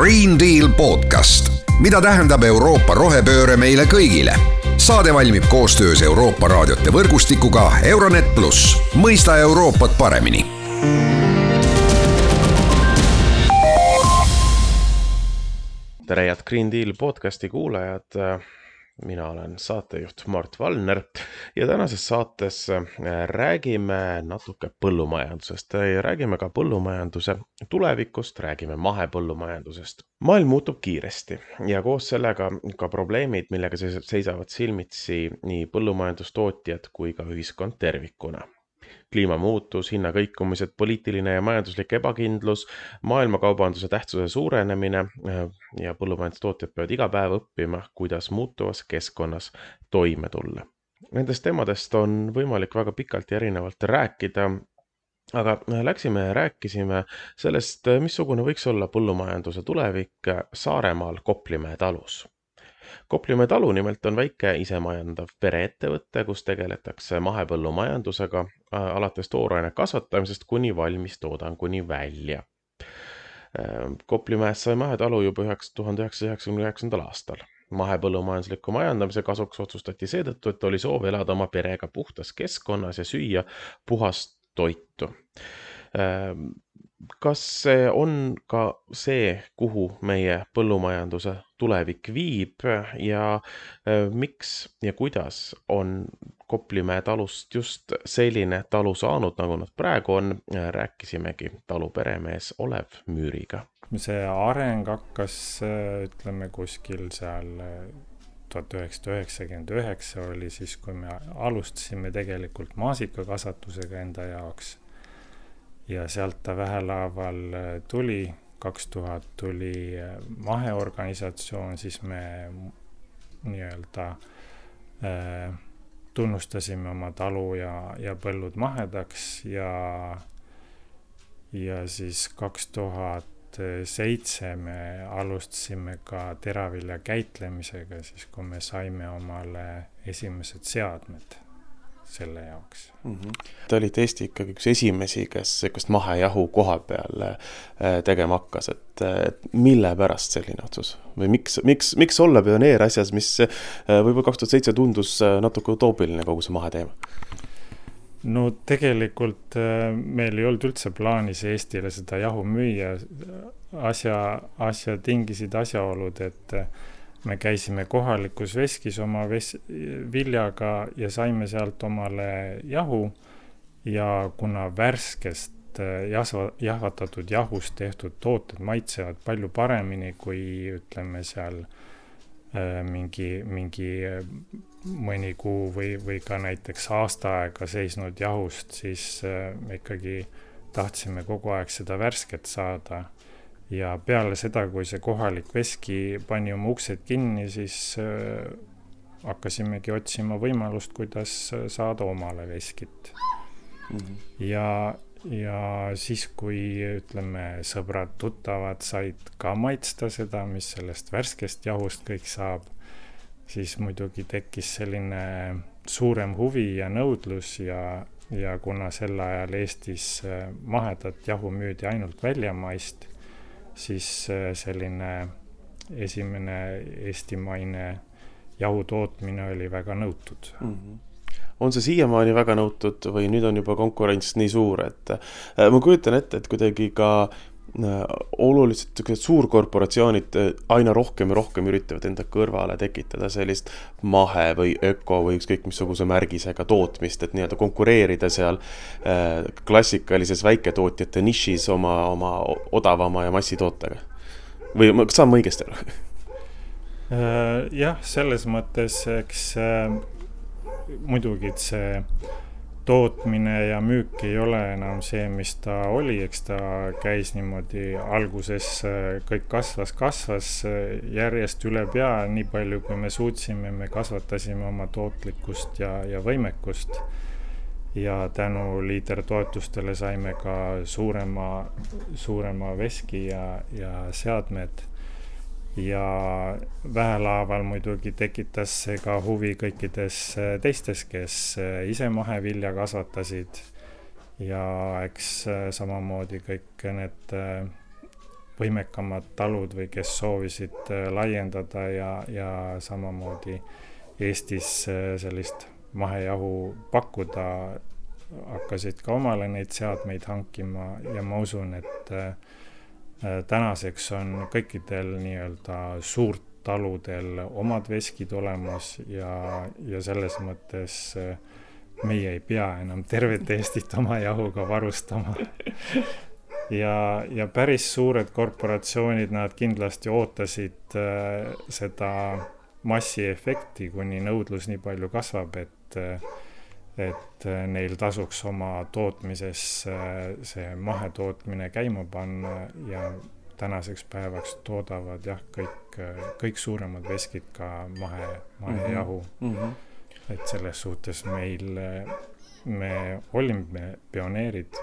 Green Deal podcast, mida tähendab Euroopa rohepööre meile kõigile. saade valmib koostöös Euroopa raadiote võrgustikuga Euronet pluss, mõista Euroopat paremini. Tere, head Green Deal podcasti kuulajad mina olen saatejuht Mart Valner ja tänases saates äh, räägime natuke põllumajandusest ja räägime ka põllumajanduse tulevikust, räägime mahepõllumajandusest. maailm muutub kiiresti ja koos sellega ka probleemid, millega seisavad silmitsi nii põllumajandustootjad kui ka ühiskond tervikuna kliimamuutus, hinnakõikumised, poliitiline ja majanduslik ebakindlus, maailmakaubanduse tähtsuse suurenemine äh, ja põllumajandustootjad peavad iga päev õppima, kuidas muutuvas keskkonnas toime tulla. Nendest teemadest on võimalik väga pikalt ja erinevalt rääkida, aga läksime ja rääkisime sellest, missugune võiks olla põllumajanduse tulevik Saaremaal Koplimäe talus Koplimäe talu nimelt on väike isemajandav pereettevõte, kus tegeletakse mahepõllumajandusega äh, alates tooraine kasvatamisest kuni valmistoodanguni välja. Äh, Koplimäest sai mahetalu juba üheksa, tuhande üheksasaja üheksakümne üheksandal aastal. mahepõllumajandusliku majandamise kasuks otsustati seetõttu, et oli soov elada oma perega puhtas keskkonnas ja süüa puhast toitu äh, kas see on ka see, kuhu meie põllumajanduse tulevik viib ja äh, miks ja kuidas on Koplimäe talust just selline talu saanud, nagu nad praegu on, rääkisimegi talu peremees Olev Müüriga. see areng hakkas, äh, ütleme kuskil seal äh, tuhat üheksasada üheksakümmend üheksa oli siis, kui me alustasime tegelikult maasikakasvatusega enda jaoks ja sealt ta vähelaaval äh, tuli, kaks tuhat tuli äh, maheorganisatsioon, siis me nii-öelda äh, tunnustasime oma talu ja, ja põllud mahedaks ja, ja siis kaks tuhat seitse me alustasime ka teravilja käitlemisega, siis kui me saime omale esimesed seadmed selle jaoks mm. -hmm. Te olite Eesti ikkagi üks esimesi, kes sihukest mahejahu koha peal äh, tegema hakkas, et, et mille pärast selline otsus või miks, miks, miks olla pioneer asjas, mis äh, võib-olla kaks tuhat seitse tundus äh, natuke utoopiline, kogu see maheteema? no tegelikult meil ei olnud üldse plaanis Eestile seda jahu müüa. asja, asja tingisid asjaolud, et me käisime kohalikus veskis oma ves-, viljaga ja saime sealt omale jahu. Ja kuna värskest äh, jasva, jahvatatud jahust tehtud tooted maitsevad palju paremini kui ütleme seal äh, mingi, mingi äh, mõni kuu või, või ka näiteks aasta aega seisnud jahust, siis me ikkagi tahtsime kogu aeg seda värsket saada ja peale seda, kui see kohalik veski pani oma uksed kinni, siis äh, hakkasimegi otsima võimalust, kuidas saada omale veskit mm. -hmm. ja, ja siis, kui ütleme, sõbrad-tuttavad said ka maitsta seda, mis sellest värskest jahust kõik saab, siis muidugi tekkis selline suurem huvi ja nõudlus ja, ja kuna sel ajal Eestis äh, mahedat jahu müüdi ainult väljamaist siis äh, selline esimene eestimaine jahu tootmine oli väga nõutud mm. -hmm on see siiamaani väga nõutud või nüüd on juba konkurents nii suur, et äh, ma kujutan ette, et kuidagi ka oluliselt niisugused suurkorporatsioonid äh, aina rohkem ja rohkem üritavad enda kõrvale tekitada sellist mahe või öko või ükskõik missuguse märgisega tootmist, et nii-öelda konkureerida seal äh, klassikalises väiketootjate nišis oma, oma odavama ja massitootega. või saan ma õigesti aru? jah, selles mõttes, eks muidugi see tootmine ja müük ei ole enam see, mis ta oli, eks ta käis niimoodi alguses, äh, kõik kasvas, kasvas äh, järjest üle pea, nii palju kui me suutsime, me kasvatasime oma tootlikkust ja, ja võimekust. ja tänu liidertoetustele saime ka suurema, suurema veski ja, ja seadmed ja vähelaaval muidugi tekitas see ka huvi kõikides äh, teistes, kes äh, ise mahevilja kasvatasid. ja eks äh, samamoodi kõik need võimekamad talud või kes soovisid laiendada ja, ja samamoodi Eestis sellist mahejahu pakkuda, hakkasid ka omale neid seadmeid hankima ja ma usun, et tänaseks on kõikidel nii-öelda suurt taludel omad veskid olemas ja, ja selles mõttes äh, meie ei pea enam tervet Eestit oma jahuga varustama. Ja, ja päris suured korporatsioonid, nad kindlasti ootasid äh, seda massiefekti, kuni nõudlus nii palju kasvab, et äh, et äh, neil tasuks oma tootmises äh, see mahetootmine käima panna ja tänaseks päevaks toodavad jah, kõik, kõik suuremad veskid ka mahe, mahejahu mm. -hmm. et selles suhtes meil, me olime pioneerid,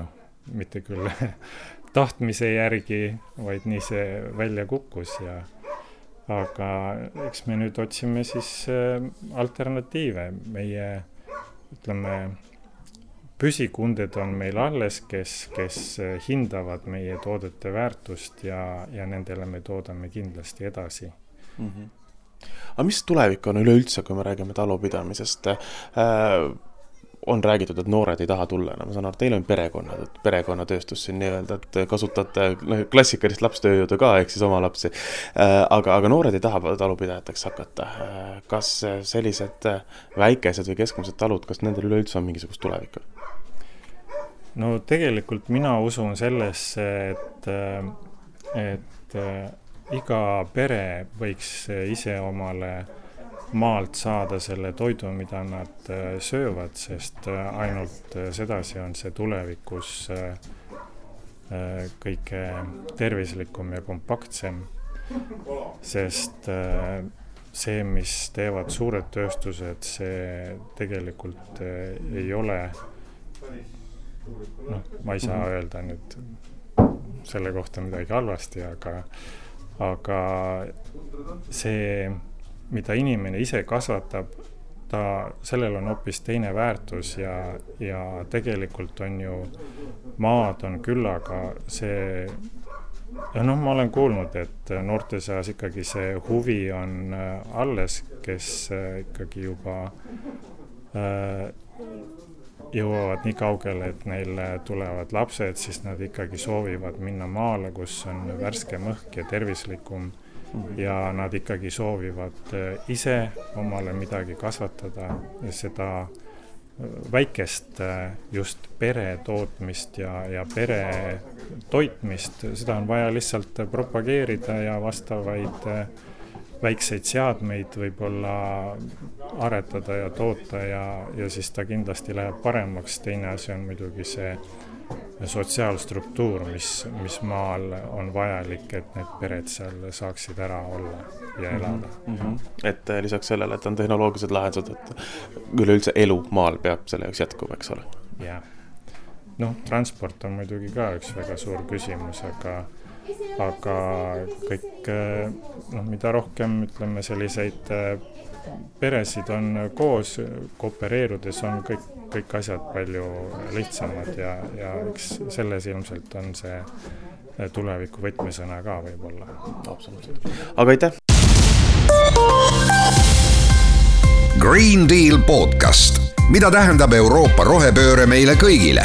noh, mitte küll tahtmise järgi, vaid nii see välja kukkus ja aga eks me nüüd otsime siis äh, alternatiive, meie ütleme püsikunded on meil alles, kes, kes hindavad meie toodete väärtust ja, ja nendele me toodame kindlasti edasi mm. -hmm. aga mis tulevik on üleüldse, kui me räägime talupidamisest äh,? On räägitud, et noored ei taha tulla enam, ma saan aru, teil on perekonnad, et perekonnatööstus siin nii-öelda, et kasutate klassikalist lapstööjõudu ka, ehk siis oma lapsi äh,. aga, aga noored ei taha talupidajateks hakata äh,. kas sellised väikesed või keskmised talud, kas nendel üleüldse on mingisugust tulevikku? no tegelikult mina usun sellesse, et, et iga pere võiks ise omale maalt saada selle toidu, mida nad äh, söövad, sest äh, ainult äh, sedasi on see tulevikus kõige tervislikum ja kompaktsem. sest see, mis teevad suured tööstused, see tegelikult ei ole noh, ma ei saa mhm. öelda nüüd selle kohta midagi halvasti, aga, aga see, mida inimene ise kasvatab, ta, sellel on hoopis teine väärtus ja, ja tegelikult on ju, maad on küllaga, see ja noh, ma olen kuulnud, et noorte seas ikkagi see huvi on äh, alles, kes äh, ikkagi juba äh, jõuavad nii kaugele, et neil tulevad lapsed, siis nad ikkagi soovivad minna maale, kus on värskem õhk ja tervislikum. Ja nad ikkagi soovivad eh, ise omale midagi kasvatada seda eh, väikest eh, just pere tootmist ja, ja pere toitmist, seda on vaja lihtsalt propageerida ja vastavaid äh, väikseid seadmeid võib-olla aretada ja toota ja, ja siis ta kindlasti läheb paremaks, teine asi on muidugi see sotsiaalstruktuur, mis, mis maal on vajalik, et need pered seal saaksid ära olla ja mhm, elada mm. -hmm. et eh, lisaks sellele, et on tehnoloogilised lahendused, et üleüldse elu maal peab selle jaoks jätkuma, eks ole? jah. noh, transport on muidugi ka üks väga suur küsimus, aga aga kõik noh, mida rohkem ütleme, selliseid äh, peresid on koos, koopereerudes on kõik, kõik asjad palju lihtsamad ja, ja eks selles ilmselt on see äh, tuleviku võtmesõna ka võib-olla. absoluutselt, aga aitäh! Green Deal podcast, mida tähendab Euroopa rohepööre meile kõigile